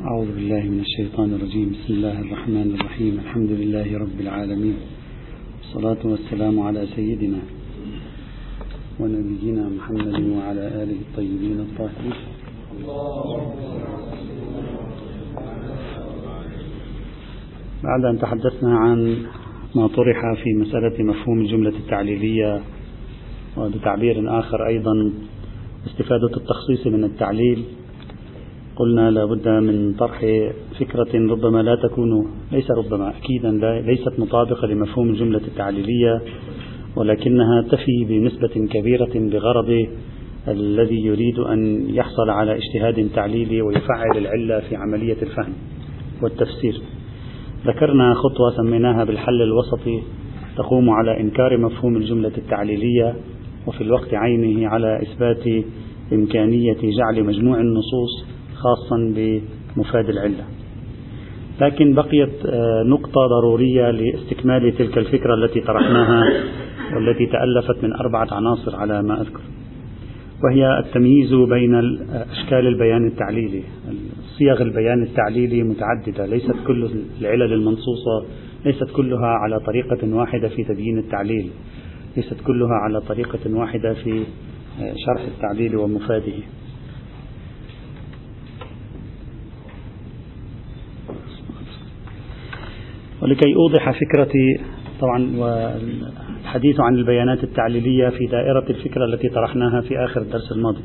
أعوذ بالله من الشيطان الرجيم. بسم الله الرحمن الرحيم. الحمد لله رب العالمين. والصلاة والسلام على سيدنا ونبينا محمد وعلى آله الطيبين الطاهرين. بعد أن تحدثنا عن ما طرح في مسألة مفهوم الجملة التعليلية وبتعبير آخر أيضا استفادة التخصيص من التعليل. قلنا لابد من طرح فكرة ربما لا تكون ليس ربما أكيدا ليست مطابقة لمفهوم الجملة التعليلية ولكنها تفي بنسبة كبيرة بغرض الذي يريد أن يحصل على اجتهاد تعليلي ويفعل العلة في عملية الفهم والتفسير. ذكرنا خطوة سميناها بالحل الوسطي تقوم على إنكار مفهوم الجملة التعليلية وفي الوقت عينه على إثبات إمكانية جعل مجموع النصوص خاصا بمفاد العلة. لكن بقيت آه، نقطة ضرورية لاستكمال تلك الفكرة التي طرحناها والتي تألفت من أربعة عناصر على ما أذكر. وهي التمييز بين أشكال البيان التعليلي. صيغ البيان التعليلي متعددة ليست كل العلل المنصوصة ليست كلها على طريقة واحدة في تبيين التعليل ليست كلها على طريقة واحدة في آه، شرح التعليل ومفاده. ولكي أوضح فكرتي طبعا والحديث عن البيانات التعليلية في دائرة الفكرة التي طرحناها في آخر الدرس الماضي.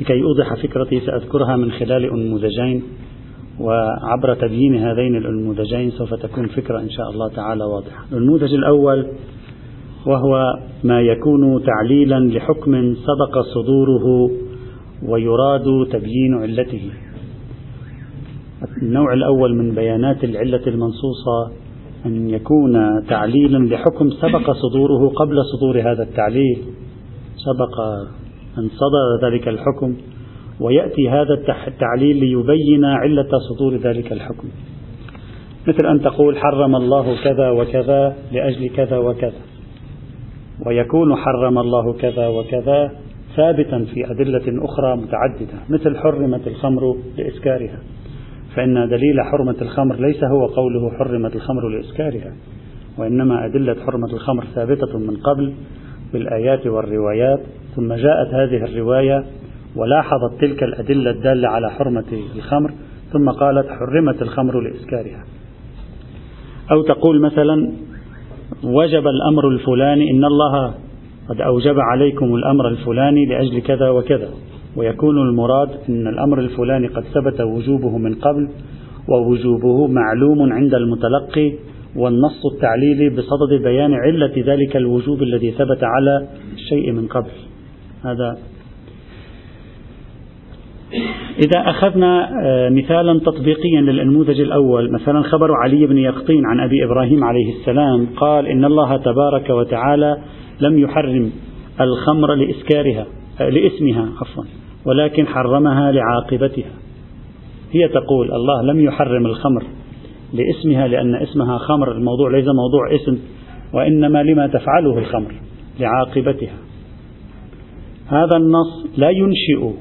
لكي أوضح فكرتي سأذكرها من خلال أنموذجين وعبر تبيين هذين الأنموذجين سوف تكون فكرة إن شاء الله تعالى واضحة. النموذج الأول وهو ما يكون تعليلا لحكم سبق صدوره ويراد تبيين علته. النوع الأول من بيانات العلة المنصوصة أن يكون تعليلا لحكم سبق صدوره قبل صدور هذا التعليل سبق أن صدر ذلك الحكم ويأتي هذا التعليل ليبين علة صدور ذلك الحكم. مثل أن تقول حرم الله كذا وكذا لأجل كذا وكذا ويكون حرم الله كذا وكذا ثابتا في أدلة أخرى متعددة مثل حرمت الخمر لإسكارها. فإن دليل حرمة الخمر ليس هو قوله حرمت الخمر لإسكارها وإنما أدلة حرمة الخمر ثابتة من قبل بالآيات والروايات ثم جاءت هذه الرواية ولاحظت تلك الأدلة الدالة على حرمة الخمر ثم قالت حرمت الخمر لإسكارها. أو تقول مثلا وجب الأمر الفلاني إن الله قد أوجب عليكم الأمر الفلاني لأجل كذا وكذا. ويكون المراد أن الأمر الفلاني قد ثبت وجوبه من قبل ووجوبه معلوم عند المتلقي والنص التعليلي بصدد بيان علة ذلك الوجوب الذي ثبت على الشيء من قبل. هذا. إذا أخذنا آه، مثالا تطبيقيا للنموذج الأول مثلا خبر علي بن يقطين عن أبي إبراهيم عليه السلام قال إن الله تبارك وتعالى لم يحرم الخمر لإسكارها آه، لإسمها عفوا. ولكن حرمها لعاقبتها. هي تقول الله لم يحرم الخمر لاسمها لأن اسمها خمر الموضوع ليس موضوع اسم وإنما لما تفعله الخمر لعاقبتها. هذا النص لا ينشئ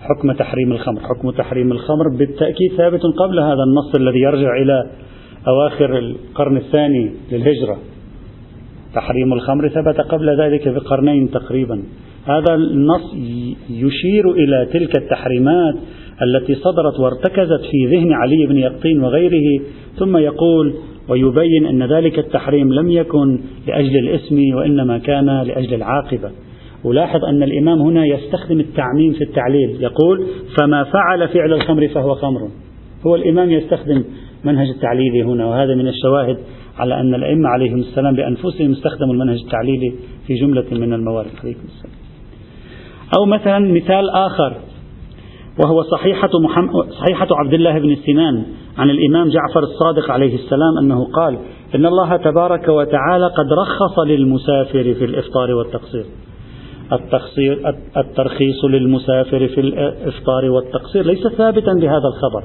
حكم تحريم الخمر. حكم تحريم الخمر بالتأكيد ثابت قبل هذا النص الذي يرجع إلى أواخر القرن الثاني للهجرة. تحريم الخمر ثبت قبل ذلك بقرنين تقريبا. هذا النص يشير إلى تلك التحريمات التي صدرت وارتكزت في ذهن علي بن يقطين وغيره ثم يقول ويبين أن ذلك التحريم لم يكن لأجل الاسم وإنما كان لأجل العاقبة. ولاحظ أن الإمام هنا يستخدم التعميم في التعليل يقول فما فعل فعل الخمر فهو خمر. هو الإمام يستخدم منهج التعليلي هنا وهذا من الشواهد على أن الأئمة عليهم السلام بأنفسهم استخدموا المنهج التعليلي في جملة من الموارد. عليكم السلام. أو مثلا مثال آخر وهو صحيحة, محمد صحيحة عبد الله بن سنان عن الإمام جعفر الصادق عليه السلام أنه قال إن الله تبارك وتعالى قد رخص للمسافر في الإفطار والتقصير. التقصير الترخيص للمسافر في الإفطار والتقصير ليس ثابتا بهذا الخبر.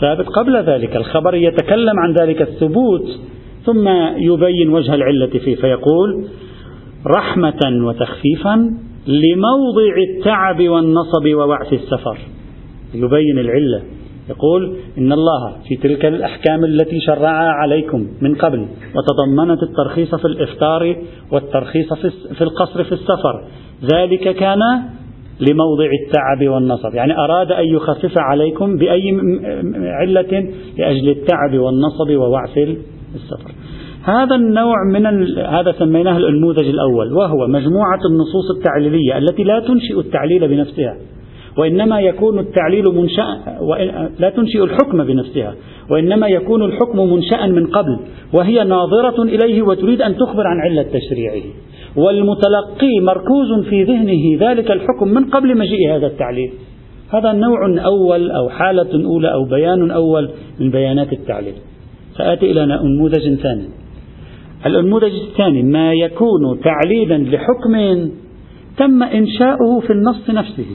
ثابت قبل ذلك الخبر يتكلم عن ذلك الثبوت ثم يبين وجه العلة فيه فيقول رحمة وتخفيفا لموضع التعب والنصب ووعث السفر. يبين العلة. يقول إن الله في تلك الأحكام التي شرعها عليكم من قبل وتضمنت الترخيص في الإفطار والترخيص في القصر في السفر. ذلك كان لموضع التعب والنصب. يعني أراد أن يخفف عليكم بأي علة لأجل التعب والنصب ووعث السفر. هذا النوع من هذا سميناه النموذج الأول وهو مجموعة النصوص التعليلية التي لا تنشئ التعليل بنفسها وإنما يكون التعليل منشأ لا تنشئ الحكم بنفسها وإنما يكون الحكم منشأ من قبل وهي ناظرة إليه وتريد أن تخبر عن علة تشريعه. والمتلقي مركوز في ذهنه ذلك الحكم من قبل مجيء هذا التعليل. هذا نوع أول أو حالة أولى أو بيان أول من بيانات التعليل. سآتي إلى نموذج ثاني. النموذج الثاني ما يكون تعليلا لحكم تم إنشاؤه في النص نفسه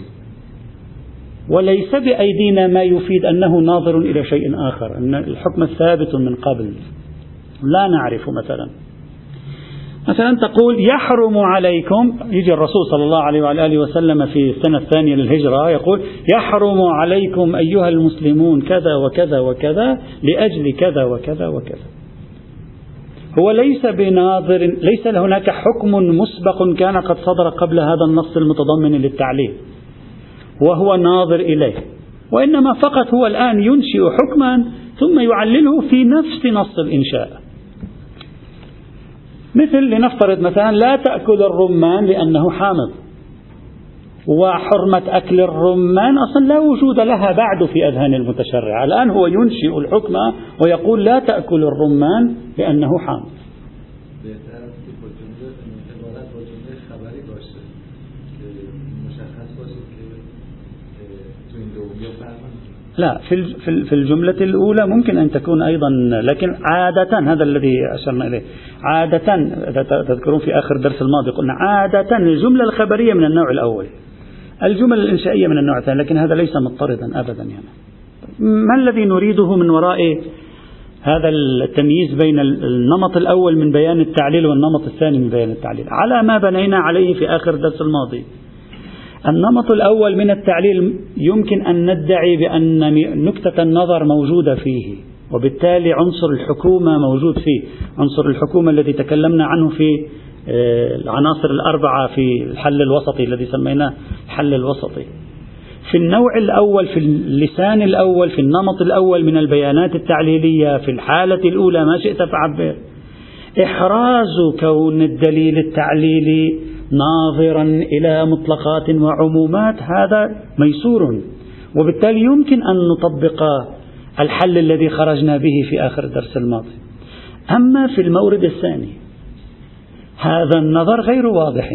وليس بأيدينا ما يفيد أنه ناظر إلى شيء آخر أن الحكم ثابت من قبل. لا نعرف مثلا. مثلا تقول يحرم عليكم يجي الرسول صلى الله عليه وآله وسلم في السنة الثانية للهجرة يقول يحرم عليكم أيها المسلمون كذا وكذا وكذا لأجل كذا وكذا وكذا. هو ليس بناظر ليس هناك حكم مسبق كان قد صدر قبل هذا النص المتضمن للتعليل وهو ناظر إليه وإنما فقط هو الآن ينشئ حكما ثم يعلله في نفس نص الإنشاء. مثل لنفترض مثلا لا تأكل الرمان لأنه حامض. وحرمة أكل الرمان أصلا لا وجود لها بعد في أذهان المتشرع الآن هو ينشئ الحكم ويقول لا تأكل الرمان لأنه حامض لا في في الجملة الأولى ممكن أن تكون أيضا لكن عادة هذا الذي أشرنا إليه عادة تذكرون في آخر درس الماضي قلنا عادة الجملة الخبرية من النوع الأول. الجمل الإنشائية من النوع الثاني لكن هذا ليس مضطردا أبدا يعني. ما الذي نريده من وراء هذا التمييز بين النمط الأول من بيان التعليل والنمط الثاني من بيان التعليل؟ على ما بنينا عليه في آخر الدرس الماضي. النمط الأول من التعليل يمكن أن ندعي بأن نكتة النظر موجودة فيه وبالتالي عنصر الحكومة موجود فيه. عنصر الحكومة الذي تكلمنا عنه في العناصر الأربعة في الحل الوسطي الذي سميناه الحل الوسطي. في النوع الأول في اللسان الأول في النمط الأول من البيانات التعليلية في الحالة الأولى ما شئت فعبر. إحراز كون الدليل التعليلي ناظرا إلى مطلقات وعمومات هذا ميسور. وبالتالي يمكن أن نطبق الحل الذي خرجنا به في آخر الدرس الماضي. أما في المورد الثاني هذا النظر غير واضح.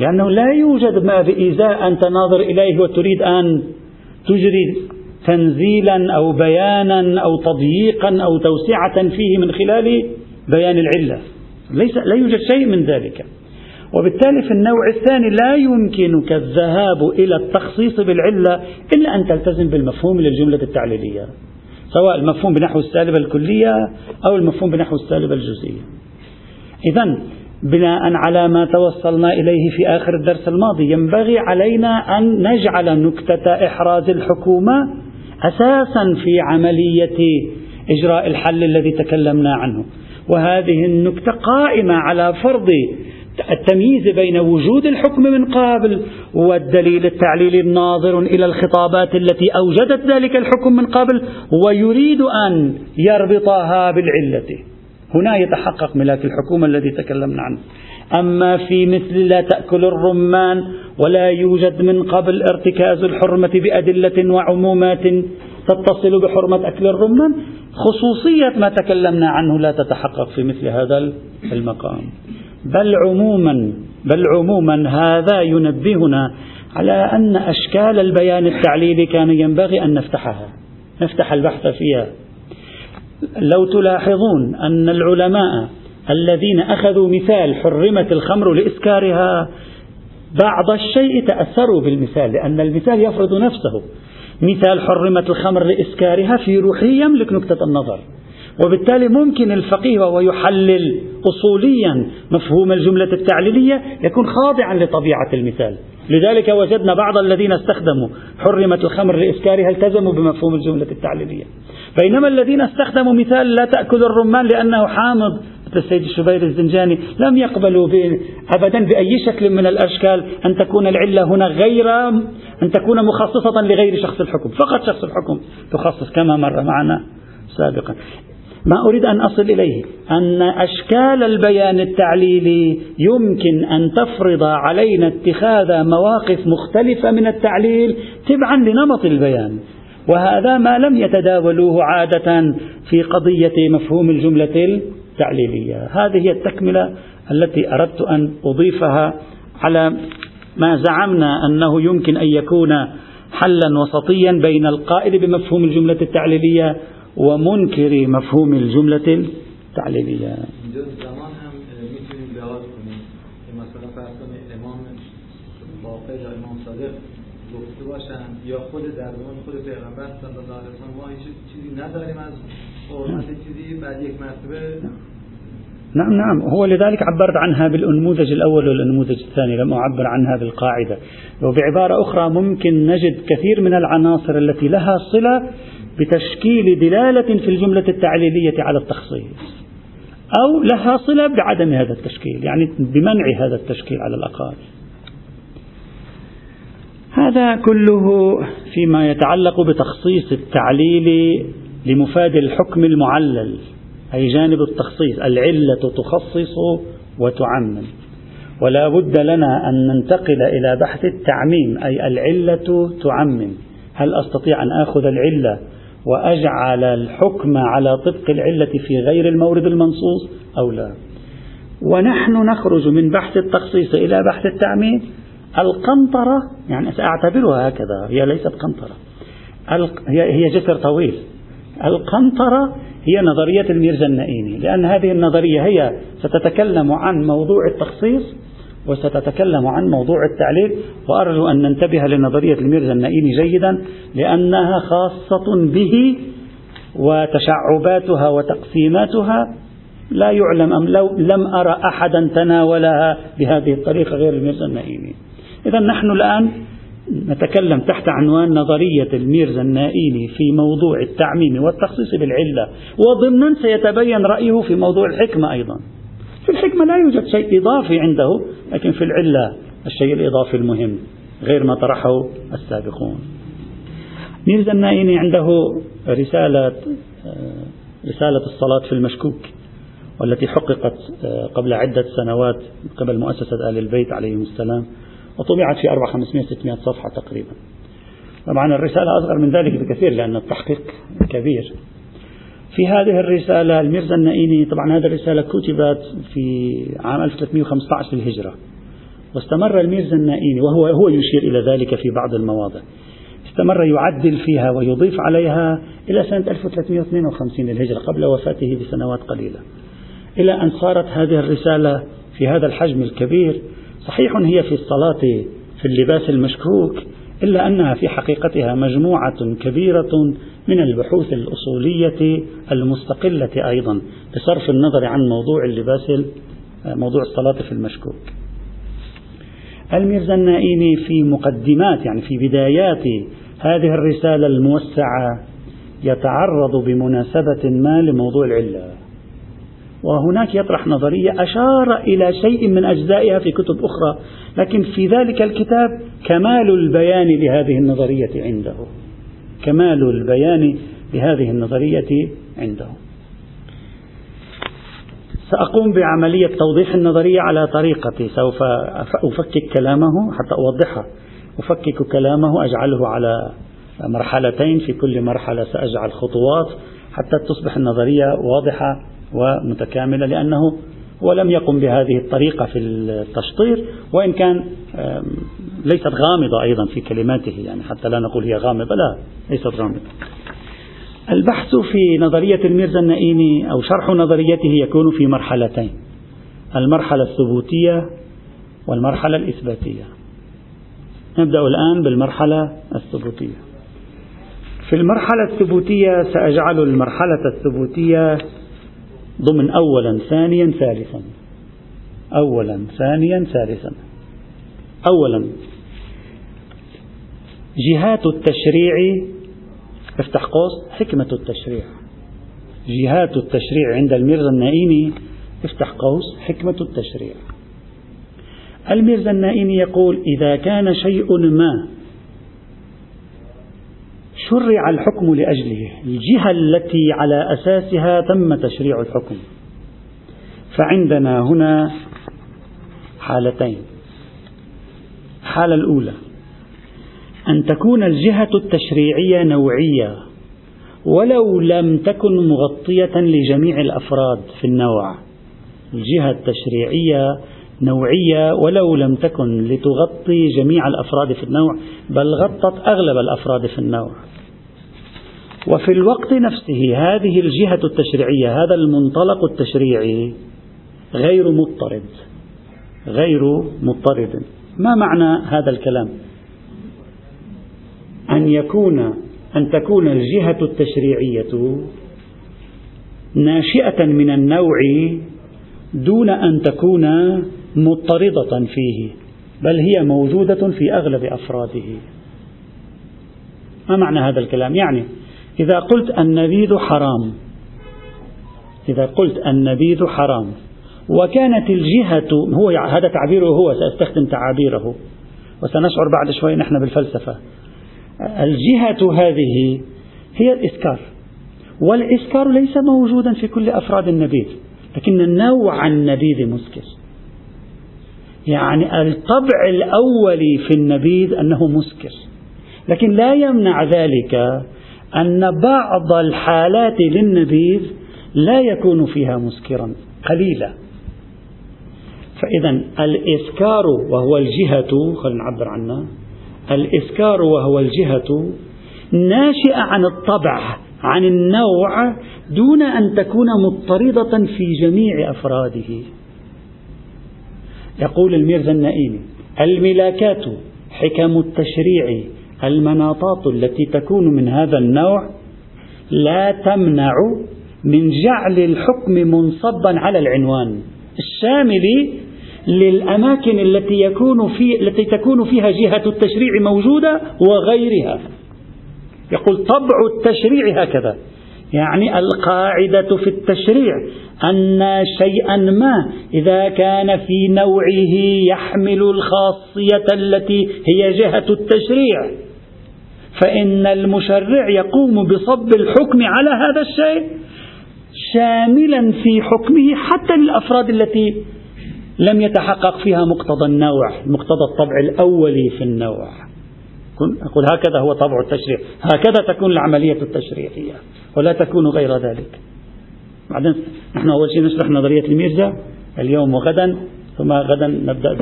لأنه لا يوجد ما بإزاء أن تناظر إليه وتريد أن تجري تنزيلا أو بيانا أو تضييقا أو توسعة فيه من خلال بيان العلة. ليس لا يوجد شيء من ذلك. وبالتالي في النوع الثاني لا يمكنك الذهاب إلى التخصيص بالعلة إلا أن تلتزم بالمفهوم للجملة التعليلية سواء المفهوم بنحو السالبة الكلية أو المفهوم بنحو السالبة الجزئية. إذا بناء على ما توصلنا إليه في آخر الدرس الماضي. ينبغي علينا أن نجعل نكتة إحراز الحكومة أساسا في عملية إجراء الحل الذي تكلمنا عنه. وهذه النكتة قائمة على فرض التمييز بين وجود الحكم من قبل والدليل التعليلي الناظر إلى الخطابات التي أوجدت ذلك الحكم من قبل ويريد أن يربطها بالعلة. هنا يتحقق ملاك الحكومة الذي تكلمنا عنه. أما في مثل لا تأكل الرمان ولا يوجد من قبل ارتكاز الحرمة بأدلة وعمومات تتصل بحرمة أكل الرمان خصوصية ما تكلمنا عنه لا تتحقق في مثل هذا المقام. بل عموما بل عموما هذا ينبهنا على أن أشكال البيان التعليلي كان ينبغي أن نفتحها نفتح البحث فيها. لو تلاحظون أن العلماء الذين أخذوا مثال حرمت الخمر لإسكارها بعض الشيء تأثروا بالمثال لأن المثال يفرض نفسه. مثال حرمت الخمر لإسكارها في روحه يملك نكتة النظر. وبالتالي ممكن الفقيه وهو يحلل أصوليا مفهوم الجملة التعليلية يكون خاضعا لطبيعة المثال. لذلك وجدنا بعض الذين استخدموا حرمت الخمر لإسكارها التزموا بمفهوم الجملة التعليلية. بينما الذين استخدموا مثال لا تأكل الرمان لأنه حامض مثل السيد الشبير الزنجاني لم يقبلوا أبدا بأي شكل من الأشكال أن تكون العلة هنا غير أن تكون مخصصة لغير شخص الحكم. فقط شخص الحكم تخصص كما مر معنا سابقا. ما أريد أن أصل إليه أن أشكال البيان التعليلي يمكن أن تفرض علينا اتخاذ مواقف مختلفة من التعليل تبعا لنمط البيان. وهذا ما لم يتداولوه عادة في قضية مفهوم الجملة التعليلية. هذه هي التكملة التي أردت أن أضيفها على ما زعمنا أنه يمكن أن يكون حلا وسطيا بين القائل بمفهوم الجملة التعليلية ومنكر مفهوم الجملة التعليلية. یا خود در خود پیغمبر صلی الله علیه و ما هیچ چیزی نداریم از حرمت چیزی بعد یک مرتبه. نعم نعم. هو لذلك عبرت عنها بالنموذج الأول والنموذج الثاني. لم أعبر عنها بالقاعدة. وبعبارة أخرى ممكن نجد كثير من العناصر التي لها صلة بتشكيل دلالة في الجملة التعليلية على التخصيص. أو لها صلة بعدم هذا التشكيل يعني بمنع هذا التشكيل على الأقل هذا كله فيما يتعلق بتخصيص التعليل لمفاد الحكم المعلل أي جانب التخصيص العلة تخصص وتعمم ولا بد لنا أن ننتقل إلى بحث التعميم أي العلة تعمم. هل أستطيع أن آخذ العلة وأجعل الحكم على طبق العلة في غير المورد المنصوص أو لا؟ ونحن نخرج من بحث التخصيص إلى بحث التعميم القنطرة يعني سأعتبرها هكذا هي ليست قنطرة. هي هي جسر طويل. القنطرة هي نظرية الميرزا النائيني لأن هذه النظرية هي ستتكلم عن موضوع التخصيص وستتكلم عن موضوع التعليل وأرجو أن ننتبه لنظرية الميرزا النائيني جيدا لأنها خاصة به وتشعباتها وتقسيماتها لا يعلم أم لو لم أرى أحدا تناولها بهذه الطريقة غير الميرزا النائيني إذا نحن الآن نتكلم تحت عنوان نظرية الميرزا النائيني في موضوع التعميم والتخصيص بالعلة وضمنا سيتبين رأيه في موضوع الحكمة أيضا. في الحكمة لا يوجد شيء إضافي عنده لكن في العلة الشيء الإضافي المهم غير ما طرحه السابقون. ميرزا النائيني عنده رسالة رسالة الصلاة في المشكوك والتي حققت قبل عدة سنوات قبل مؤسسة آل البيت عليهم السلام. وطبعت في 400 500 600 صفحة تقريبا. طبعا الرسالة أصغر من ذلك بكثير لأن التحقيق كبير. في هذه الرسالة الميرزا النائيني طبعا هذه الرسالة كتبت في عام 1315 للهجرة واستمر الميرزا النائيني وهو هو يشير إلى ذلك في بعض المواضع. استمر يعدل فيها ويضيف عليها إلى سنة 1352 للهجرة قبل وفاته بسنوات قليلة. إلى أن صارت هذه الرسالة في هذا الحجم الكبير صحيح هي في الصلاة في اللباس المشكوك إلا أنها في حقيقتها مجموعة كبيرة من البحوث الأصولية المستقلة أيضا بصرف النظر عن موضوع اللباس موضوع الصلاة في المشكوك. الميرزا النائيني في مقدمات يعني في بدايات هذه الرسالة الموسعة يتعرض بمناسبة ما لموضوع العلة. وهناك يطرح نظرية أشار إلى شيء من أجزائها في كتب أخرى لكن في ذلك الكتاب كمال البيان لهذه النظرية عنده. كمال البيان لهذه النظرية عنده. سأقوم بعملية توضيح النظرية على طريقتي. سوف أفكك كلامه حتى أوضحها أفكك كلامه أجعله على مرحلتين. في كل مرحلة سأجعل خطوات حتى تصبح النظرية واضحة ومتكاملة لأنه ولم يقم بهذه الطريقة في التشطير وإن كان ليست غامضة أيضا في كلماته يعني حتى لا نقول هي غامضة لا ليست غامضة. البحث في نظرية الميرزا النائيني أو شرح نظريته يكون في مرحلتين المرحلة الثبوتية والمرحلة الإثباتية. نبدأ الآن بالمرحلة الثبوتية. في المرحلة الثبوتية سأجعل المرحلة الثبوتية ضمن أولا ثانيا ثالثا. أولا ثانيا ثالثا. أولا جهات التشريع افتح قوس حكمة التشريع. جهات التشريع عند الميرزا النائمي افتح قوس حكمة التشريع. الميرزا النائمي يقول إذا كان شيء ما شرع الحكم لأجله. الجهة التي على أساسها تم تشريع الحكم. فعندنا هنا حالتين. الحالة الأولى. أن تكون الجهة التشريعية نوعية ولو لم تكن مغطية لجميع الأفراد في النوع. الجهة التشريعية نوعية ولو لم تكن لتغطي جميع الأفراد في النوع بل غطت أغلب الأفراد في النوع. وفي الوقت نفسه هذه الجهة التشريعية هذا المنطلق التشريعي غير مضطرد غير مضطرد. ما معنى هذا الكلام؟ أن يكون أن تكون الجهة التشريعية ناشئة من النوع دون أن تكون مضطردة فيه بل هي موجودة في أغلب أفراده. ما معنى هذا الكلام؟ يعني إذا قلت النبيذ حرام إذا قلت النبيذ حرام وكانت الجهة هو هذا تعبيره هو سأستخدم تعابيره وسنشعر بعد شوي نحن بالفلسفة. الجهة هذه هي الإسكار والإسكار ليس موجودا في كل أفراد النبيذ لكن نوع النبيذ مسكر. يعني الطبع الأولي في النبيذ أنه مسكر. لكن لا يمنع ذلك أن بعض الحالات للنبيذ لا يكون فيها مسكرا قليلا. فإذا الإسكار وهو الجهة خلينا نعبر عنها الإسكار وهو الجهة ناشئة عن الطبع عن النوع دون أن تكون مضطردة في جميع أفراده. يقول الميرزا النائمي الملاكات حكم التشريع المناطات التي تكون من هذا النوع لا تمنع من جعل الحكم منصبا على العنوان الشامل للأماكن التي يكون في التي تكون فيها جهة التشريع موجودة وغيرها. يقول طبع التشريع هكذا. يعني القاعدة في التشريع أن شيئا ما إذا كان في نوعه يحمل الخاصية التي هي جهة التشريع فإن المشرع يقوم بصب الحكم على هذا الشيء شاملا في حكمه حتى للأفراد التي لم يتحقق فيها مقتضى النوع مقتضى الطبع الأولي في النوع. أقول هكذا هو طبع التشريع هكذا تكون العملية التشريعية ولا تكون غير ذلك. بعدين نحن أول شيء نشرح نظرية الميرزا اليوم وغدا ثم غدا نبدأ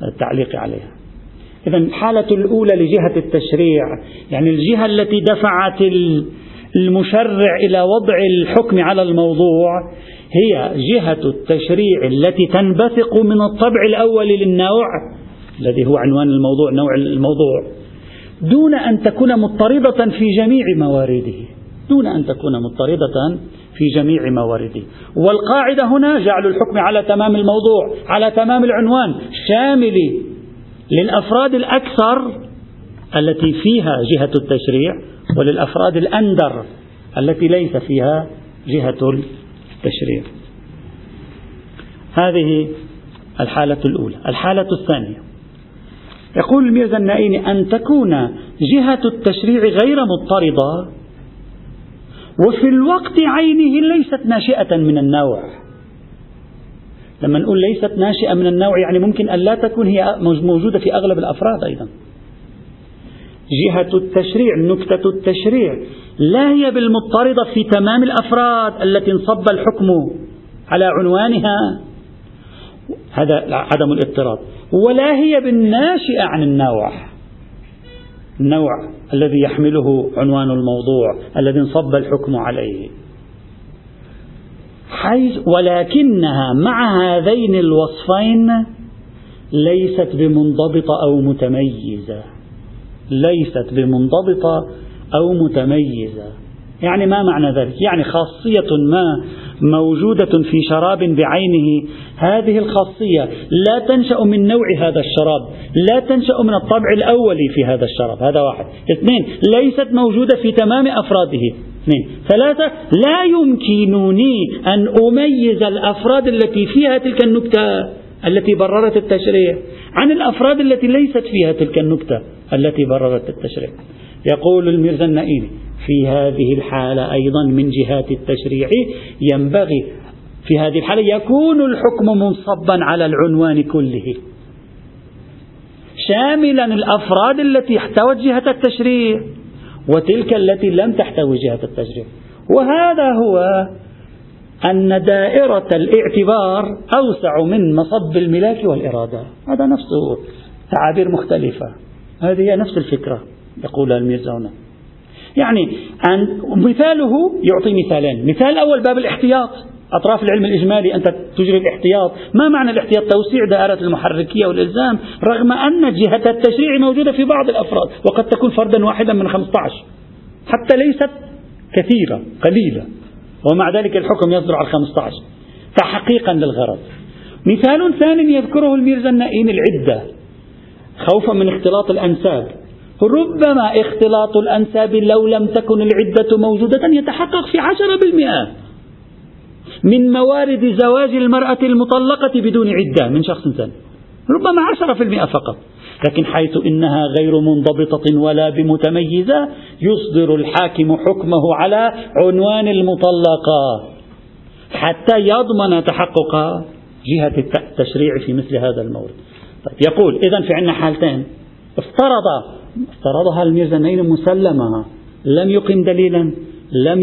بالتعليق عليها. إذا الحالة الأولى لجهة التشريع يعني الجهة التي دفعت المشرع إلى وضع الحكم على الموضوع هي جهة التشريع التي تنبثق من الطبع الأول للنوع الذي هو عنوان الموضوع نوع الموضوع. دون أن تكون مضطردة في جميع موارده. دون أن تكون مضطردة في جميع موارده. والقاعدة هنا جعل الحكم على تمام الموضوع على تمام العنوان شامل للأفراد الأكثر التي فيها جهة التشريع وللأفراد الأندر التي ليس فيها جهة التشريع. هذه الحالة الأولى. الحالة الثانية. يقول الميرزا النائيني أن تكون جهة التشريع غير مضطردة وفي الوقت عينه ليست ناشئة من النوع. لما نقول ليست ناشئة من النوع يعني ممكن أن لا تكون هي موجودة في أغلب الأفراد أيضا. جهة التشريع نكتة التشريع لا هي بالمضطردة في تمام الأفراد التي انصب الحكم على عنوانها. هذا عدم الاضطراب. ولا هي بالناشئة عن النوع. النوع الذي يحمله عنوان الموضوع الذي انصب الحكم عليه. حيث ولكنها مع هذين الوصفين ليست بمنضبطة أو متميزة. ليست بمنضبطة أو متميزة. يعني ما معنى ذلك؟ يعني خاصية ما موجودة في شراب بعينه. هذه الخاصية لا تنشأ من نوع هذا الشراب لا تنشأ من الطبع الأولي في هذا الشراب. هذا واحد. اثنين ليست موجودة في تمام أفراده. اثنين ثلاثة لا يمكنني أن أميز الأفراد التي فيها تلك النكتة التي بررت التشريع عن الأفراد التي ليست فيها تلك النكتة التي بررت التشريع. يقول الميرزا النائمي في هذه الحالة أيضا من جهات التشريع. ينبغي في هذه الحالة يكون الحكم منصبا على العنوان كله. شاملا الأفراد التي احتوت جهة التشريع وتلك التي لم تحتوي جهة التشريع. وهذا هو أن دائرة الاعتبار أوسع من مصب الملاك والإرادة. هذا نفسه تعابير مختلفة. هذه هي نفس الفكرة يقولها الميرزا يعني أن مثاله يعطي مثالين. مثال الأول باب الاحتياط. أطراف العلم الإجمالي أنت تجري الاحتياط. ما معنى الاحتياط؟ توسيع دائرة المحركية والإلزام رغم أن جهة التشريع موجودة في بعض الأفراد وقد تكون فردا واحدا من 15 حتى ليست كثيرة قليلة. ومع ذلك الحكم يصدر على 15 تحقيقا للغرض. مثال ثاني يذكره الميرزا النائين العدة. خوفا من اختلاط الأنساب. ربما اختلاط الأنساب لو لم تكن العدة موجودة يتحقق في عشرة بالمئة من موارد زواج المرأة المطلقة بدون عدة من شخص ثاني. ربما عشرة في المئة فقط. لكن حيث إنها غير منضبطة ولا بمتميزة يصدر الحاكم حكمه على عنوان المطلقة. حتى يضمن تحقق جهة التشريع في مثل هذا المورد. طيب يقول إذا في عندنا حالتين. افترض افترضها الميرزا مسلمة لم يقم دليلا لم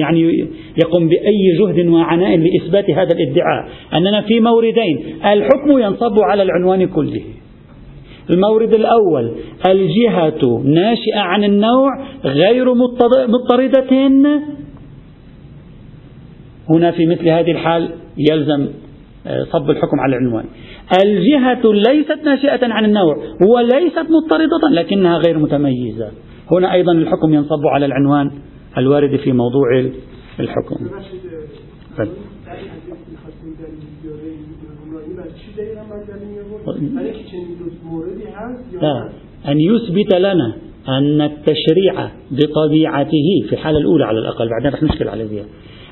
يعني يقوم بأي جهد وعناء لإثبات هذا الادعاء. أننا في موردين الحكم ينصب على العنوان كله. المورد الأول الجهة ناشئة عن النوع غير مضطردة. هنا في مثل هذه الحال يلزم صب الحكم على العنوان. الجهة ليست ناشئة عن النوع وليست مضطردة لكنها غير متميزة. هنا أيضا الحكم ينصب على العنوان الوارد في موضوع الحكم. لا أن يثبت لنا أن التشريع بطبيعته في الحالة الأولى على الأقل بعدين رح نشكل على ذي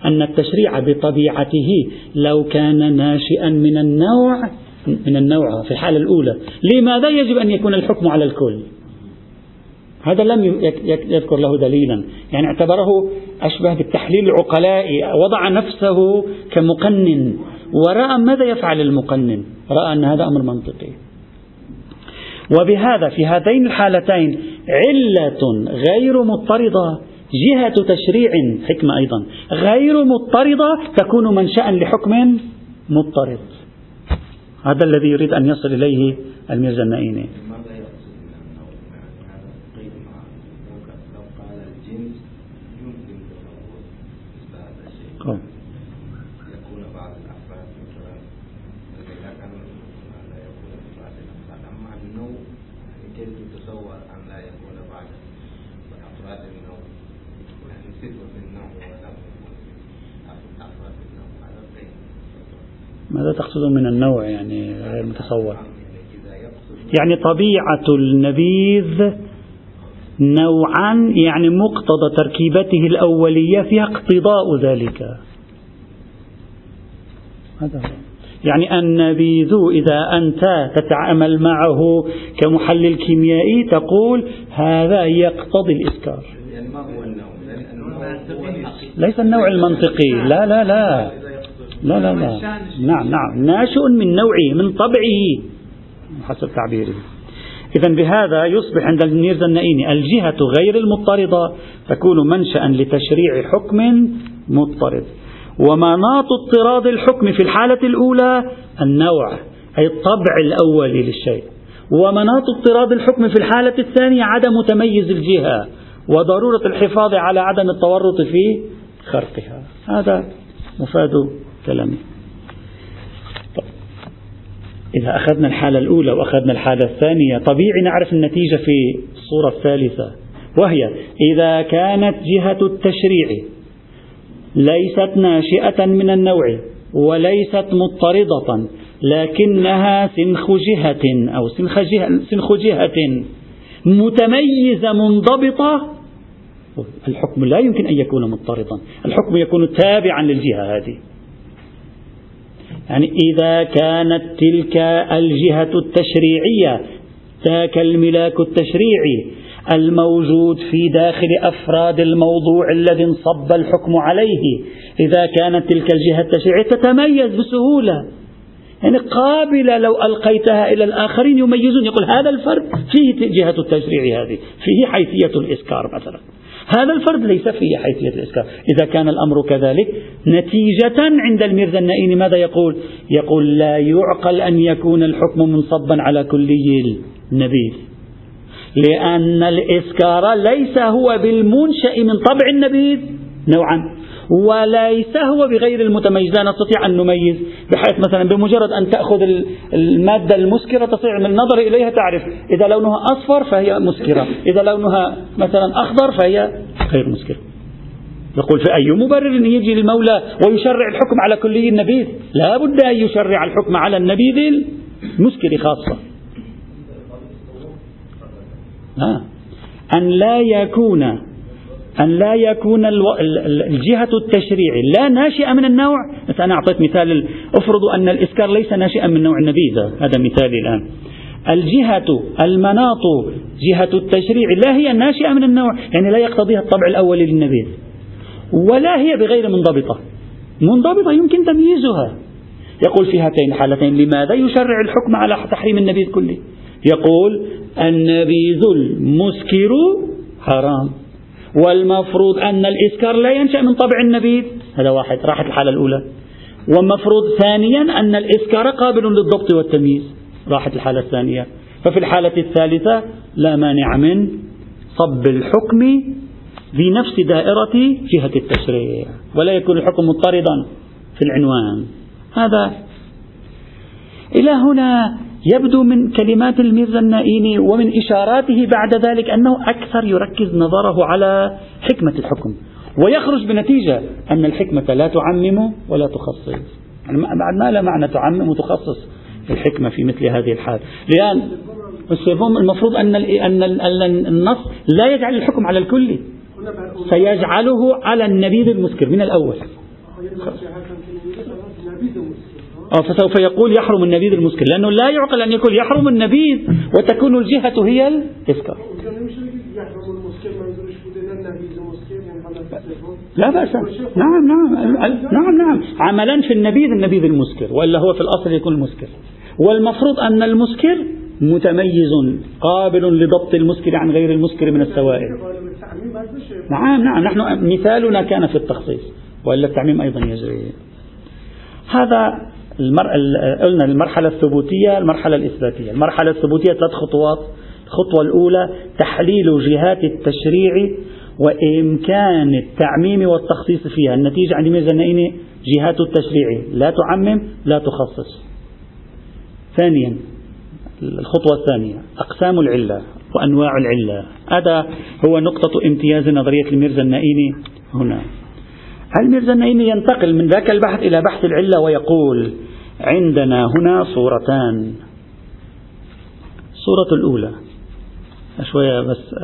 أن التشريع بطبيعته لو كان ناشئا من النوع من النوع في الحالة الأولى لماذا يجب أن يكون الحكم على الكل؟ هذا لم يذكر له دليلا. يعني اعتبره أشبه بالتحليل العقلائي وضع نفسه كمقنن. ورأى ماذا يفعل المقنن؟ رأى أن هذا أمر منطقي. وبهذا في هاتين الحالتين علة غير مضطردة. جهة تشريع. حكمة أيضا. غير مضطردة تكون منشأ لحكم مضطرد هذا الذي يريد أن يصل إليه الميرزا النائيني ماذا تقصد من النوع يعني غير متصور يعني طبيعة النبيذ نوعا يعني مقتضى تركيبته الأولية فيها اقتضاء ذلك. هذا يعني النبيذ إذا أنت تتعامل معه كمحلل كيميائي تقول هذا يقتضي الإسكار يعني ما هو النوع؟ ليس النوع المنطقي. لا لا لا. لا لا لا. نعم نعم. ناشئ من نوعه من طبعه. حسب تعبيره. إذا بهذا يصبح عند الميرزا النائيني الجهة غير المضطردة تكون منشأ لتشريع حكم مضطرد ومناط اضطراد الحكم في الحالة الأولى النوع أي الطبع الأولي للشيء. ومناط اضطراد الحكم في الحالة الثانية عدم تميز الجهة وضرورة الحفاظ على عدم التورط في خرقها. هذا مفاد طيب. إذا أخذنا الحالة الأولى وأخذنا الحالة الثانية طبيعي نعرف النتيجة في الصورة الثالثة وهي إذا كانت جهة التشريع ليست ناشئة من النوع وليست مضطردة لكنها سنخ جهة أو سنخ جهة, سنخ جهة متميزة منضبطة الحكم لا يمكن أن يكون مضطردا الحكم يكون تابعا للجهة هذه يعني إذا كانت تلك الجهة التشريعية ذاك الملاك التشريعي الموجود في داخل أفراد الموضوع الذي انصب الحكم عليه. إذا كانت تلك الجهة التشريعية تتميز بسهولة. يعني قابلة لو ألقيتها إلى الآخرين يميزون يقول هذا الفرد فيه جهة التشريع هذه فيه حيثية الإسكار مثلا. هذا الفرد ليس فيه حيثية الإسكار إذا كان الأمر كذلك نتيجة عند الميرزا النائين ماذا يقول؟ يقول لا يعقل أن يكون الحكم منصبا على كلي النبيذ لأن الإسكار ليس هو بالمنشأ من طبع النبيذ نوعا. وليس هو بغير المتميز لا نستطيع أن نميز بحيث مثلا بمجرد أن تأخذ المادة المسكرة تستطيع من النظر إليها تعرف إذا لونها أصفر فهي مسكرة إذا لونها مثلا أخضر فهي غير مسكرة. يقول في أي مبرر يجي المولى ويشرع الحكم على كلي النبيذ لا بد أن يشرع الحكم على النبيذ المسكر خاصة. أن لا يكون أن لا يكون الجهة التشريعي. لا ناشئة من النوع. أنا أعطيت مثال أفرض أن الإسكار ليس ناشئا من نوع النبيذ. هذا مثالي الآن. الجهة المناط جهة التشريع لا هي ناشئة من النوع. يعني لا يقتضيها الطبع الأولي للنبيذ. ولا هي بغير منضبطة. منضبطة يمكن تمييزها. يقول في هاتين الحالتين لماذا يشرع الحكم على تحريم النبيذ كله؟ يقول النبيذ المسكر حرام. والمفروض أن الإسكار لا ينشأ من طبع النبيذ. هذا واحد راحت الحالة الأولى. ومفروض ثانيا أن الإسكار قابل للضبط والتمييز. راحت الحالة الثانية. ففي الحالة الثالثة لا مانع من صب الحكم في نفس دائرة جهة التشريع ولا يكون الحكم مضطردا في العنوان. هذا إلى هنا. يبدو من كلمات الميرزا النائيني ومن إشاراته بعد ذلك أنه أكثر يركز نظره على حكمة الحكم. ويخرج بنتيجة أن الحكمة لا تعمم ولا تخصص. يعني بعد ما لا معنى تعمم وتخصص الحكمة في مثل هذه الحال. لأن المفروض أن أن النص لا يجعل الحكم على الكل سيجعله على النبيذ المسكر من الأول. أو فسوف يقول يحرم النبيذ المسكر لأنه لا يعقل أن يقول يحرم النبيذ وتكون الجهة هي الإسكار لا بأس. نعم نعم نعم نعم. عملا في النبيذ النبيذ المسكر وإلا هو في الأصل يكون المسكر. والمفروض أن المسكر متميز قابل لضبط المسكر عن غير المسكر من السوائل. نعم نعم. نحن مثالنا كان في التخصيص وإلا التعميم أيضا يجري. هذا المر... قلنا المرحلة الثبوتية المرحلة الإثباتية. المرحلة الثبوتية ثلاث خطوات. الخطوة الأولى تحليل جهات التشريع وإمكان التعميم والتخصيص فيها. النتيجة عند ميزة النائيني جهات التشريع. لا تعمم لا تخصص. ثانيا الخطوة الثانية أقسام العلة وأنواع العلة. هذا هو نقطة امتياز نظرية الميرزا النائيني هنا. الميرزا النائيني ينتقل من ذاك البحث إلى بحث العلة ويقول عندنا هنا صورتان. الصورة الأولى. شوية بس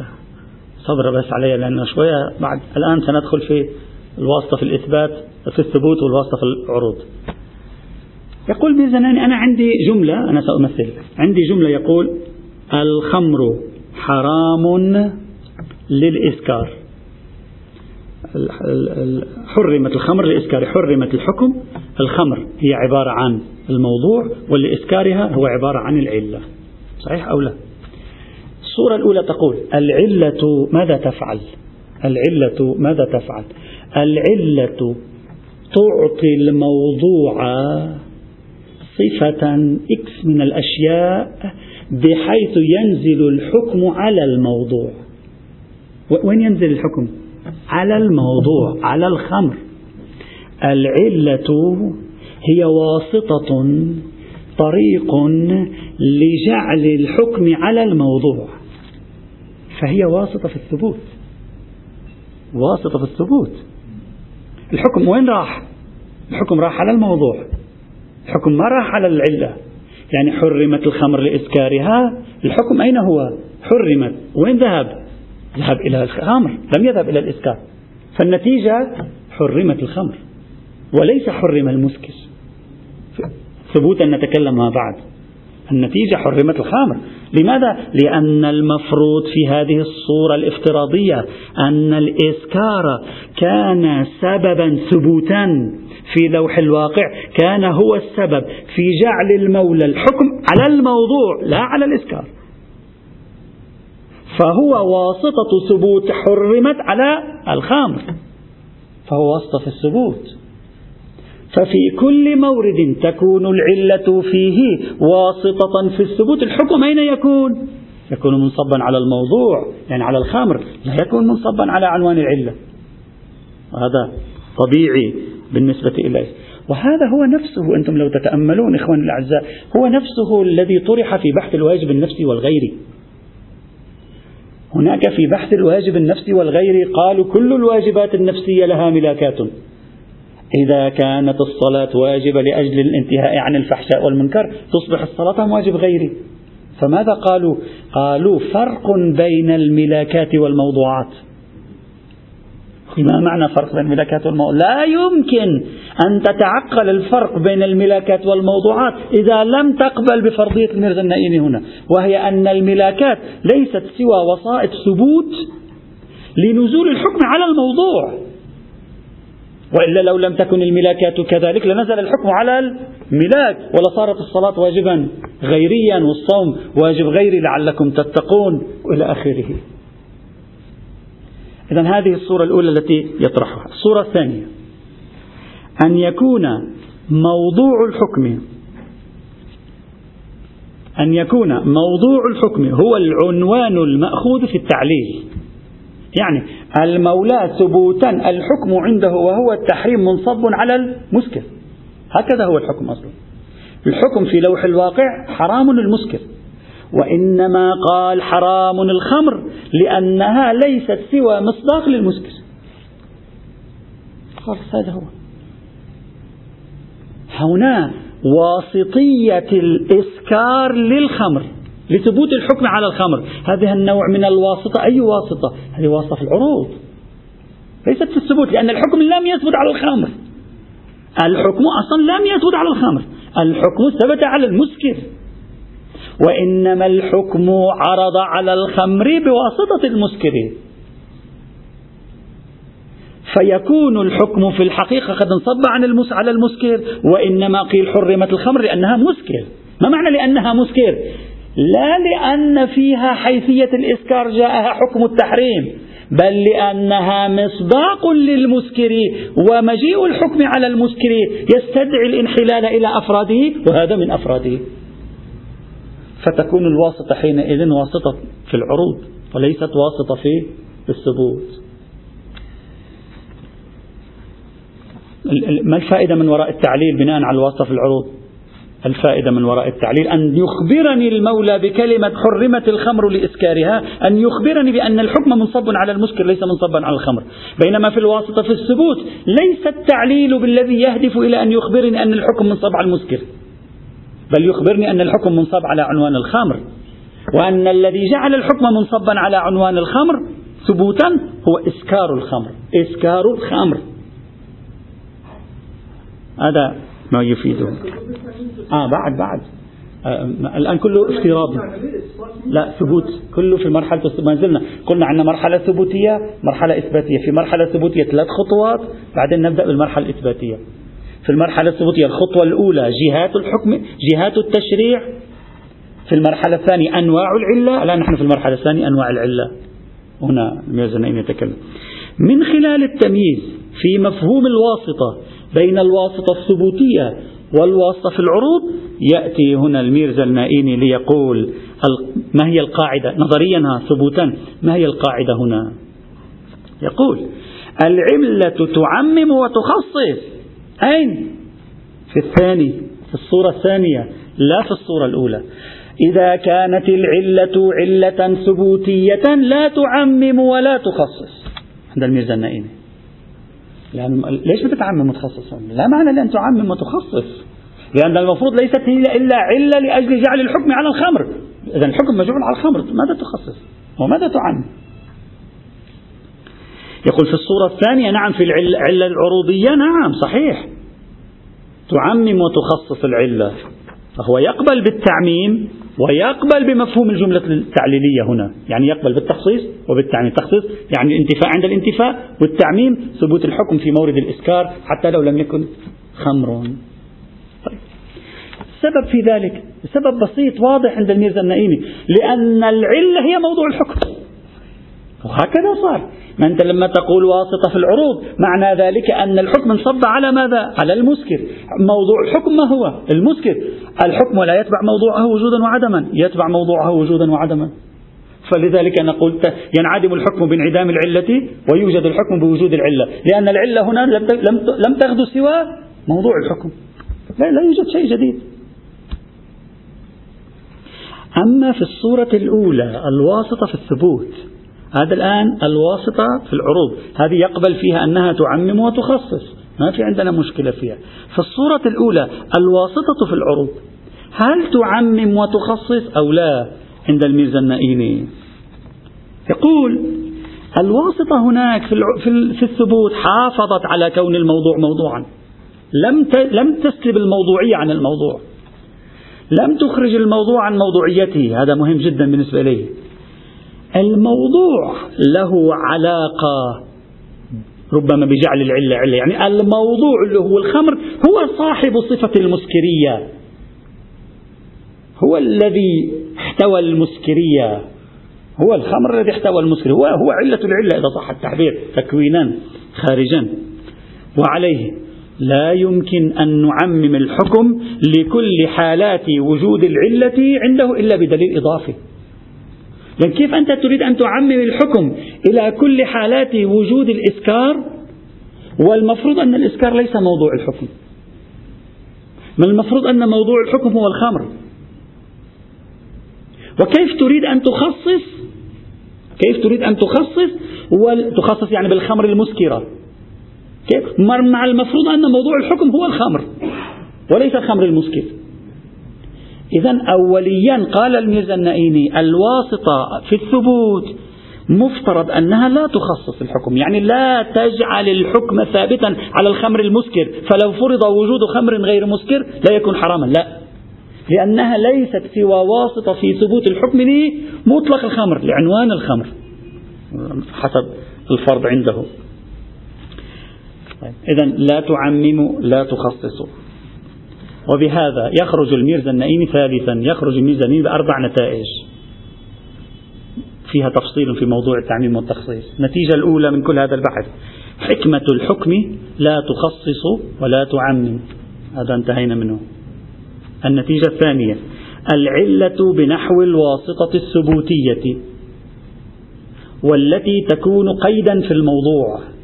صبر بس علي لأنه شوية بعد الآن سندخل في الواسطة في الإثبات في الثبوت والواسطة في العروض. يقول بيزناني أنا عندي جملة أنا سأمثل. عندي جملة يقول الخمر حرام للإسكار. حرمت الخمر لإسكار حرمت الحكم. الخمر هي عبارة عن الموضوع ولإسكارها هو عبارة عن العلة. صحيح أو لا؟ الصورة الأولى تقول العلة ماذا تفعل؟ العلة ماذا تفعل؟ العلة تعطي الموضوع صفة إكس من الأشياء بحيث ينزل الحكم على الموضوع. وين ينزل الحكم؟ على الموضوع على الخمر. العلة هي واسطة طريق لجعل الحكم على الموضوع. فهي واسطة في الثبوت. واسطة في الثبوت. الحكم وين راح؟ الحكم راح على الموضوع. الحكم ما راح على العلة. يعني حرمت الخمر لإسكارها الحكم أين هو؟ حرمت. وين ذهب؟ ذهب إلى الخمر لم يذهب إلى الإسكار فالنتيجة حرمت الخمر وليس حرم المسكر ثبوتا نتكلم ما بعد. النتيجة حرمت الخمر. لماذا؟ لأن المفروض في هذه الصورة الافتراضية أن الإسكار كان سببا ثبوتا في لوح الواقع كان هو السبب في جعل المولى الحكم على الموضوع لا على الإسكار. فهو واسطة ثبوت حرمت على الخمر. فهو واسطة في الثبوت. ففي كل مورد تكون العلة فيه واسطة في الثبوت. الحكم أين يكون؟ يكون منصبا على الموضوع يعني على الخمر لا يكون منصبا على عنوان العلة. هذا طبيعي بالنسبة إليه. وهذا هو نفسه أنتم لو تتأملون إخواني الأعزاء هو نفسه الذي طرح في بحث الواجب النفسي والغيري هناك في بحث الواجب النفسي والغيري قالوا كل الواجبات النفسية لها ملاكات. إذا كانت الصلاة واجبة لأجل الانتهاء عن الفحشاء والمنكر تصبح الصلاة واجب غيري؟ فماذا قالوا؟ قالوا فرق بين الملاكات والموضوعات. ما معنى فرق بين الملاكات والموضوعات لا يمكن أن تتعقل الفرق بين الملاكات والموضوعات إذا لم تقبل بفرضية الميرزا النائمي هنا وهي أن الملاكات ليست سوى وسائط ثبوت لنزول الحكم على الموضوع. وإلا لو لم تكن الملاكات كذلك لنزل الحكم على الملاك ولصارت الصلاة واجبا غيريا والصوم واجب غيري لعلكم تتقون وإلى آخره. إذا هذه الصورة الأولى التي يطرحها. الصورة الثانية. أن يكون موضوع الحكم أن يكون موضوع الحكم هو العنوان المأخوذ في التعليل. يعني المولى ثبوتا الحكم عنده وهو التحريم منصب على المسكر هكذا هو الحكم أصلا. الحكم في لوح الواقع حرام المسكر وإنما قال حرام الخمر لأنها ليست سوى مصداق للمسكر. خلاص هذا هو. هنا واسطية الإسكار للخمر لثبوت الحكم على الخمر. هذا النوع من الواسطة أي واسطة؟ هذه واسطة في العروض. ليست في الثبوت لأن الحكم لم يثبت على الخمر. الحكم أصلا لم يثبت على الخمر. الحكم ثبت على المسكر. وإنما الحكم عرض على الخمر بواسطة المسكر فيكون الحكم في الحقيقة قد انصب عن المس على المسكر وإنما قيل حرمت الخمر لأنها مسكر. ما معنى لأنها مسكر؟ لا لأن فيها حيثية الإسكار جاءها حكم التحريم بل لأنها مصداق للمسكر ومجيء الحكم على المسكر يستدعي الانحلال إلى أفراده وهذا من أفراده. فتكون الواسطة حينئذ واسطة في العروض وليست واسطة في الثبوت. ما الفائدة من وراء التعليل بناء على الواسطة في العروض؟ الفائدة من وراء التعليل أن يخبرني المولى بكلمة حرمت الخمر لإسكارها أن يخبرني بأن الحكم منصب على المسكر ليس منصبا على الخمر. بينما في الواسطة في الثبوت ليس التعليل بالذي يهدف إلى أن يخبرني أن الحكم منصب على المسكر. بل يخبرني أن الحكم منصب على عنوان الخمر وأن الذي جعل الحكم منصبا على عنوان الخمر ثبوتا هو إسكار الخمر إسكار الخمر. هذا ما يفيده. آه بعد بعد. آه الآن كله افتراضي. لا ثبوت. كله في مرحلة ما زلنا. قلنا عندنا مرحلة ثبوتية مرحلة إثباتية. في مرحلة ثبوتية ثلاث خطوات بعدين نبدأ بالمرحلة الإثباتية. في المرحلة الثبوتية الخطوة الأولى جهات الحكم جهات التشريع. في المرحلة الثانية أنواع العلة. الآن نحن في المرحلة الثانية أنواع العلة. هنا الميزانين يتكلم. من خلال التمييز في مفهوم الواسطة بين الواسطة الثبوتية والواسطة في العروض يأتي هنا الميرزا المائيني ليقول ما هي القاعدة؟ نظريا ثبوتا. ما هي القاعدة هنا؟ يقول العلة تعمم وتخصص أين؟ في الثاني في الصورة الثانية لا في الصورة الأولى. إذا كانت العلة علة ثبوتية لا تعمم ولا تخصص. عند الميرزا النائمي لأن ليش بتتعمم وتخصص؟ لا معنى لأن تعمم وتخصص. لأن المفروض ليست هي إلا علة لأجل جعل الحكم على الخمر. إذا الحكم مجعول على الخمر ماذا تخصص؟ وماذا تعمم؟ يقول في الصورة الثانية نعم في العلة العروضية نعم صحيح. تعمم وتخصص العلة فهو يقبل بالتعميم ويقبل بمفهوم الجملة التعليلية هنا. يعني يقبل بالتخصيص وبالتعميم. التخصيص يعني الانتفاء عند الانتفاء والتعميم ثبوت الحكم في مورد الإسكار حتى لو لم يكن خمر. طيب. السبب في ذلك سبب بسيط واضح عند الميرزا النائمي لأن العلة هي موضوع الحكم. وهكذا صار. ما أنت لما تقول واسطة في العروض معنى ذلك أن الحكم انصب على ماذا؟ على المسكر. موضوع الحكم ما هو؟ المسكر. الحكم لا يتبع موضوعه وجودا وعدما. يتبع موضوعه وجودا وعدما. فلذلك نقول ينعدم الحكم بانعدام العلة ويوجد الحكم بوجود العلة. لأن العلة هنا لم تغدو سوى موضوع الحكم. لا, لا يوجد شيء جديد. أما في الصورة الأولى الواسطة في الثبوت هذا الآن الواسطة في العروض. هذه يقبل فيها أنها تعمم وتخصص. ما في عندنا مشكلة فيها. في الصورة الأولى الواسطة في العروض. هل تعمم وتخصص أو لا عند الميرزا النائيني يقول الواسطة هناك في, في الثبوت حافظت على كون الموضوع موضوعا. لم لم تسلب الموضوعية عن الموضوع. لم تخرج الموضوع عن موضوعيته. هذا مهم جدا بالنسبة إليه الموضوع له علاقة ربما بجعل العلة علة. يعني الموضوع اللي هو الخمر هو صاحب صفة المسكرية. هو الذي احتوى المسكرية. هو الخمر الذي احتوى المسكرية. هو, هو علة العلة إذا صح التعبير. تكوينا خارجا. وعليه لا يمكن أن نعمم الحكم لكل حالات وجود العلة عنده إلا بدليل إضافي. لكن كيف أنت تريد أن تعمم الحكم إلى كل حالات وجود الإسكار؟ والمفروض أن الإسكار ليس موضوع الحكم. من المفروض أن موضوع الحكم هو الخمر. وكيف تريد أن تخصص؟ كيف تريد أن تخصص؟ وتخصص يعني بالخمر المسكرة. كيف؟ مع المفروض أن موضوع الحكم هو الخمر وليس الخمر المسكر. إذا أوليا قال الميرزا النائيني الواسطة في الثبوت مفترض أنها لا تخصص الحكم يعني لا تجعل الحكم ثابتا على الخمر المسكر فلو فرض وجود خمر غير مسكر لا يكون حراما لا لأنها ليست سوى واسطة في ثبوت الحكم لمطلق الخمر لعنوان الخمر حسب الفرض عنده طيب. إذا لا تعمموا لا تخصصوا وبهذا يخرج الميرزا النائمي ثالثا يخرج الميرزا النائمي بأربع نتائج. فيها تفصيل في موضوع التعميم والتخصيص. النتيجة الأولى من كل هذا البحث حكمة الحكم لا تخصص ولا تعمم. هذا انتهينا منه. النتيجة الثانية العلة بنحو الواسطة الثبوتية والتي تكون قيدا في الموضوع.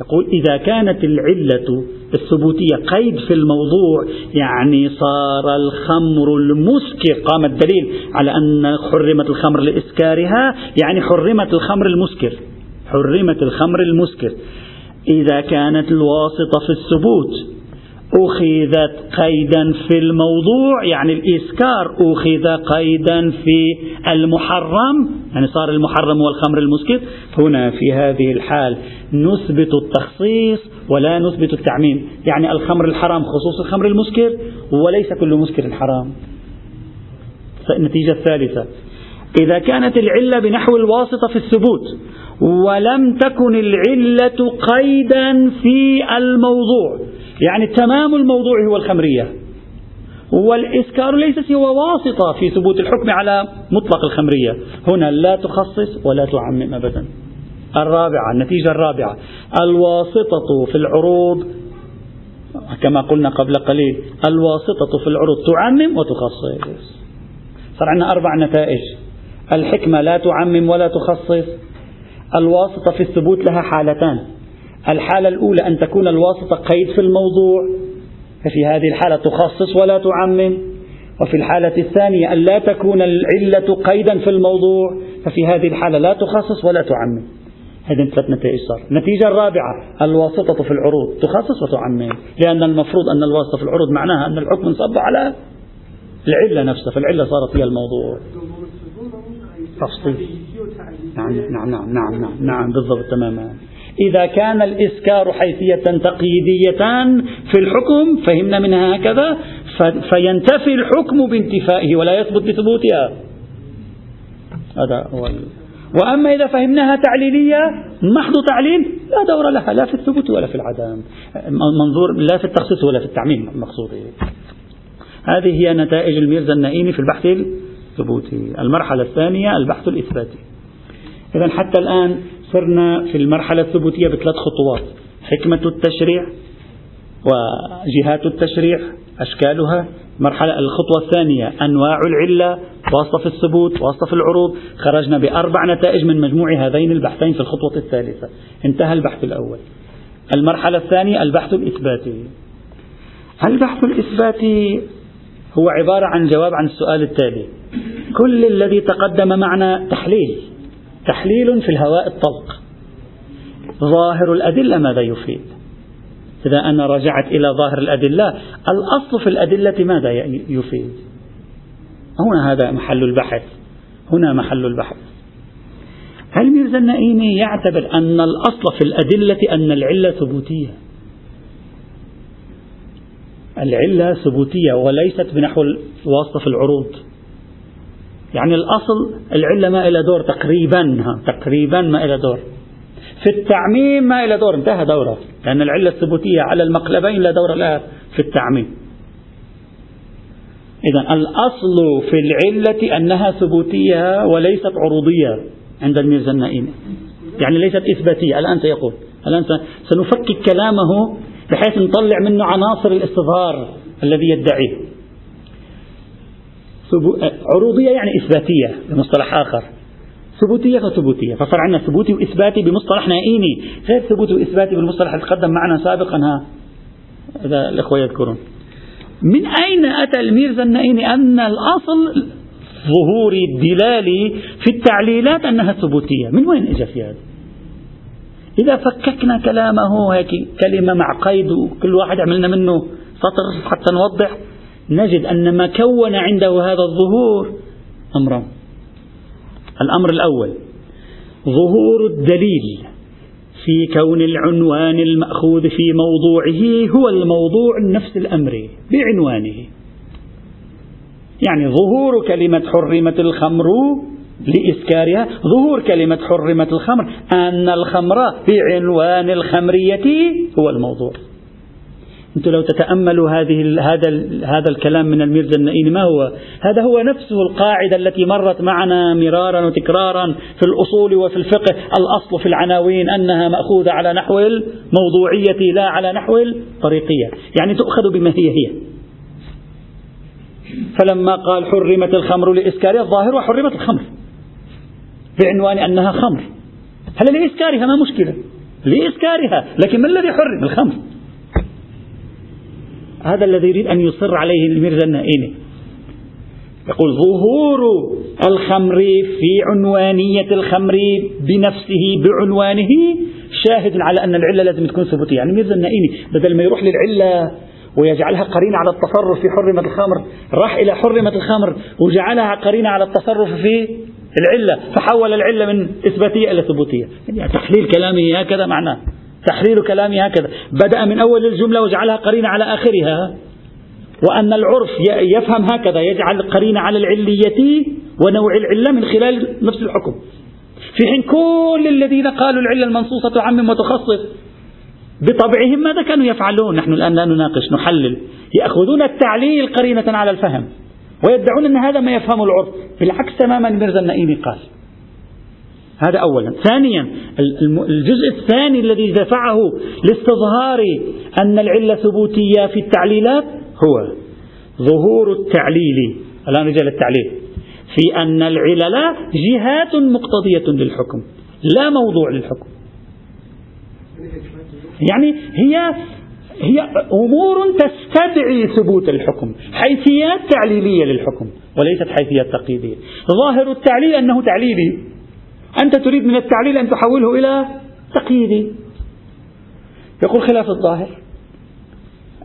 يقول إذا كانت العلة الثبوتية قيد في الموضوع يعني صار الخمر المسكر قام الدليل على أن حرمت الخمر لإسكارها يعني حرمت الخمر المسكر. حرمت الخمر المسكر. إذا كانت الواسطة في الثبوت أخذت قيدا في الموضوع يعني الإسكار أخذ قيدا في المحرم يعني صار المحرم هو الخمر المسكر. هنا في هذه الحال نثبت التخصيص ولا نثبت التعميم. يعني الخمر الحرام خصوص الخمر المسكر وليس كل مسكر حرام. النتيجة الثالثة إذا كانت العلة بنحو الواسطة في الثبوت ولم تكن العلة قيدا في الموضوع يعني تمام الموضوع هو الخمرية. والإسكار ليس سوى واسطة في ثبوت الحكم على مطلق الخمرية. هنا لا تخصص ولا تعمم أبدا. الرابعة النتيجة الرابعة. الواسطة في العروض كما قلنا قبل قليل الواسطة في العروض تعمم وتخصص. صار عندنا أربع نتائج. الحكمة لا تعمم ولا تخصص. الواسطة في الثبوت لها حالتان. الحالة الأولى أن تكون الواسطة قيد في الموضوع. ففي هذه الحالة تخصص ولا تعمم. وفي الحالة الثانية أن لا تكون العلة قيدا في الموضوع. ففي هذه الحالة لا تخصص ولا تعمم. هذه ثلاث نتائج صار. النتيجة الرابعة الواسطة في العروض. تخصص وتعمم. لأن المفروض أن الواسطة في العروض معناها أن الحكم انصب على العلة نفسها. فالعلة صارت هي الموضوع. تفصيل. نعم نعم نعم نعم نعم, نعم بالضبط تماما. إذا كان الإسكار حيثية تقييدية في الحكم فهمنا منها هكذا فينتفي الحكم بانتفائه ولا يثبت بثبوتها. هذا هو وأما إذا فهمناها تعليلية محض تعليل لا دور لها لا في الثبوت ولا في العدم. منظور لا في التخصيص ولا في التعميم المقصود هذه هي نتائج الميرزا النائمي في البحث الثبوتي. المرحلة الثانية البحث الإثباتي. إذا حتى الآن صرنا في المرحلة الثبوتية بثلاث خطوات. حكمة التشريع وجهات التشريع أشكالها. مرحلة الخطوة الثانية أنواع العلة في الثبوت في العروض. خرجنا بأربع نتائج من مجموع هذين البحثين في الخطوة الثالثة. انتهى البحث الأول. المرحلة الثانية البحث الإثباتي. البحث الإثباتي هو عبارة عن جواب عن السؤال التالي. كل الذي تقدم معنا تحليل. تحليل في الهواء الطلق. ظاهر الأدلة ماذا يفيد؟ إذا أنا رجعت إلى ظاهر الأدلة الأصل في الأدلة ماذا يفيد؟ هنا هذا محل البحث. هنا محل البحث. هل ميرزا النائيني يعتبر أن الأصل في الأدلة أن العلة ثبوتية؟ العلة ثبوتية وليست بنحو الواسطة في العروض. يعني الأصل العلة ما إلى دور تقريبا تقريبا ما إلى دور. في التعميم ما إلى دور انتهى دوره. لأن العلة الثبوتية على المقلبين لا دور لها في التعميم. إذا الأصل في العلة أنها ثبوتية وليست عروضية عند الميرزا النائمي يعني ليست إثباتية. الآن سيقول الآن سنفكك كلامه بحيث نطلع منه عناصر الاستظهار الذي يدعيه. عروضية يعني إثباتية بمصطلح آخر. ثبوتية وثبوتية فصار عندنا ثبوتي وإثباتي بمصطلح نائيني غير ثبوتي وإثباتي بالمصطلح اللي تقدم معنا سابقا ها. إذا الإخوة يذكرون. من أين أتى الميرزا النائيني أن الأصل ظهوري الدلالي في التعليلات أنها ثبوتية. من وين إجا في هذا؟ إذا فككنا كلامه هيك كلمة مع قيد وكل واحد عملنا منه سطر حتى نوضح. نجد أن ما كون عنده هذا الظهور أمران. الأمر الأول ظهور الدليل في كون العنوان المأخوذ في موضوعه هو الموضوع النفس الأمري بعنوانه. يعني ظهور كلمة حرمت الخمر لإسكارها ظهور كلمة حرمت الخمر أن الخمر بعنوان الخمرية هو الموضوع. أنتم لو تتأملوا هذه هذا هذا الكلام من الميرزا النائيني ما هو؟ هذا هو نفسه القاعدة التي مرت معنا مرارا وتكرارا في الأصول وفي الفقه، الأصل في العناوين أنها مأخوذة على نحو الموضوعية لا على نحو الطريقية، يعني تؤخذ بما هي هي. فلما قال حرمت الخمر لإسكارها الظاهر وحرمت الخمر. بعنوان أنها خمر. هل لإسكارها ما مشكلة؟ لإسكارها. لكن ما الذي حرم؟ الخمر. هذا الذي يريد أن يصر عليه الميرزا النائيني يقول ظهور الخمر في عنوانية الخمر بنفسه بعنوانه شاهد على أن العلة لازم تكون ثبوتية. يعني ميرزا النائيني بدل ما يروح للعلة ويجعلها قرينة على التصرف في حرمة الخمر راح إلى حرمة الخمر وجعلها قرينة على التصرف في العلة فحول العلة من إثباتية إلى ثبوتية. يعني تحليل كلامه هكذا معناه. تحرير كلامه هكذا. بدأ من أول الجملة وجعلها قرينة على آخرها. وأن العرف يفهم هكذا يجعل قرينة على العلية ونوع العلة من خلال نفس الحكم. في حين كل الذين قالوا العلة المنصوصة تعمم وتخصص بطبعهم ماذا كانوا يفعلون؟ نحن الآن لا نناقش نحلل. يأخذون التعليل قرينة على الفهم ويدعون أن هذا ما يفهم العرف. بالعكس تماما ميرزا النائمي قال هذا أولا. ثانيا الجزء الثاني الذي دفعه لاستظهار أن العلة ثبوتية في التعليلات هو ظهور التعليل. الآن رجال التعليل. في أن العلل جهات مقتضية للحكم لا موضوع للحكم. يعني هي هي أمور تستدعي ثبوت الحكم حيثيات تعليلية للحكم وليست حيثيات تقييدية ظاهر التعليل أنه تعليلي. أنت تريد من التعليل أن تحوله إلى تقييدي. يقول خلاف الظاهر.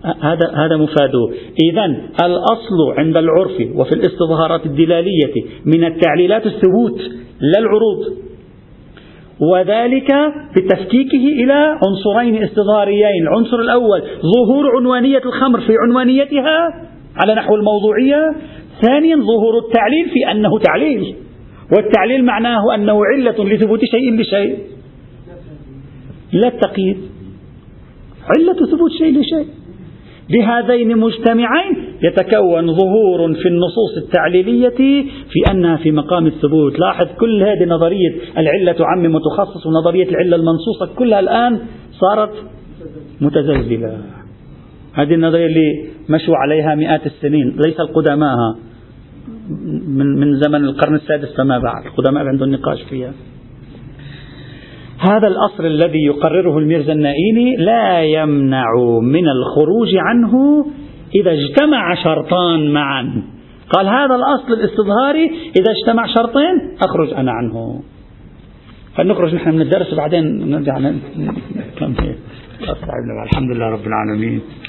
هذا هذا مفاده إذا الأصل عند العرف وفي الاستظهارات الدلالية من التعليلات الثبوت لا العروض. وذلك بتفكيكه إلى عنصرين استظهاريين. العنصر الأول ظهور عنوانية الخمر في عنوانيتها على نحو الموضوعية. ثانيا ظهور التعليل في أنه تعليل. والتعليل معناه أنه علة لثبوت شيء بشيء. لا التقييد. علة ثبوت شيء لشيء بهذين مجتمعين يتكون ظهور في النصوص التعليلية في أنها في مقام الثبوت. لاحظ كل هذه نظرية العلة تعمم وتخصص ونظرية العلة المنصوصة كلها الآن صارت متزلزلة. هذه النظرية اللي مشوا عليها مئات السنين ليس القدماء. من من زمن القرن السادس فما بعد. القدماء عندهم نقاش فيها. هذا الأصل الذي يقرره الميرزا النائيني لا يمنع من الخروج عنه إذا اجتمع شرطان معا. قال هذا الأصل الاستظهاري إذا اجتمع شرطين أخرج أنا عنه. فنخرج نحن من الدرس وبعدين نرجع نكمل. الحمد لله رب العالمين.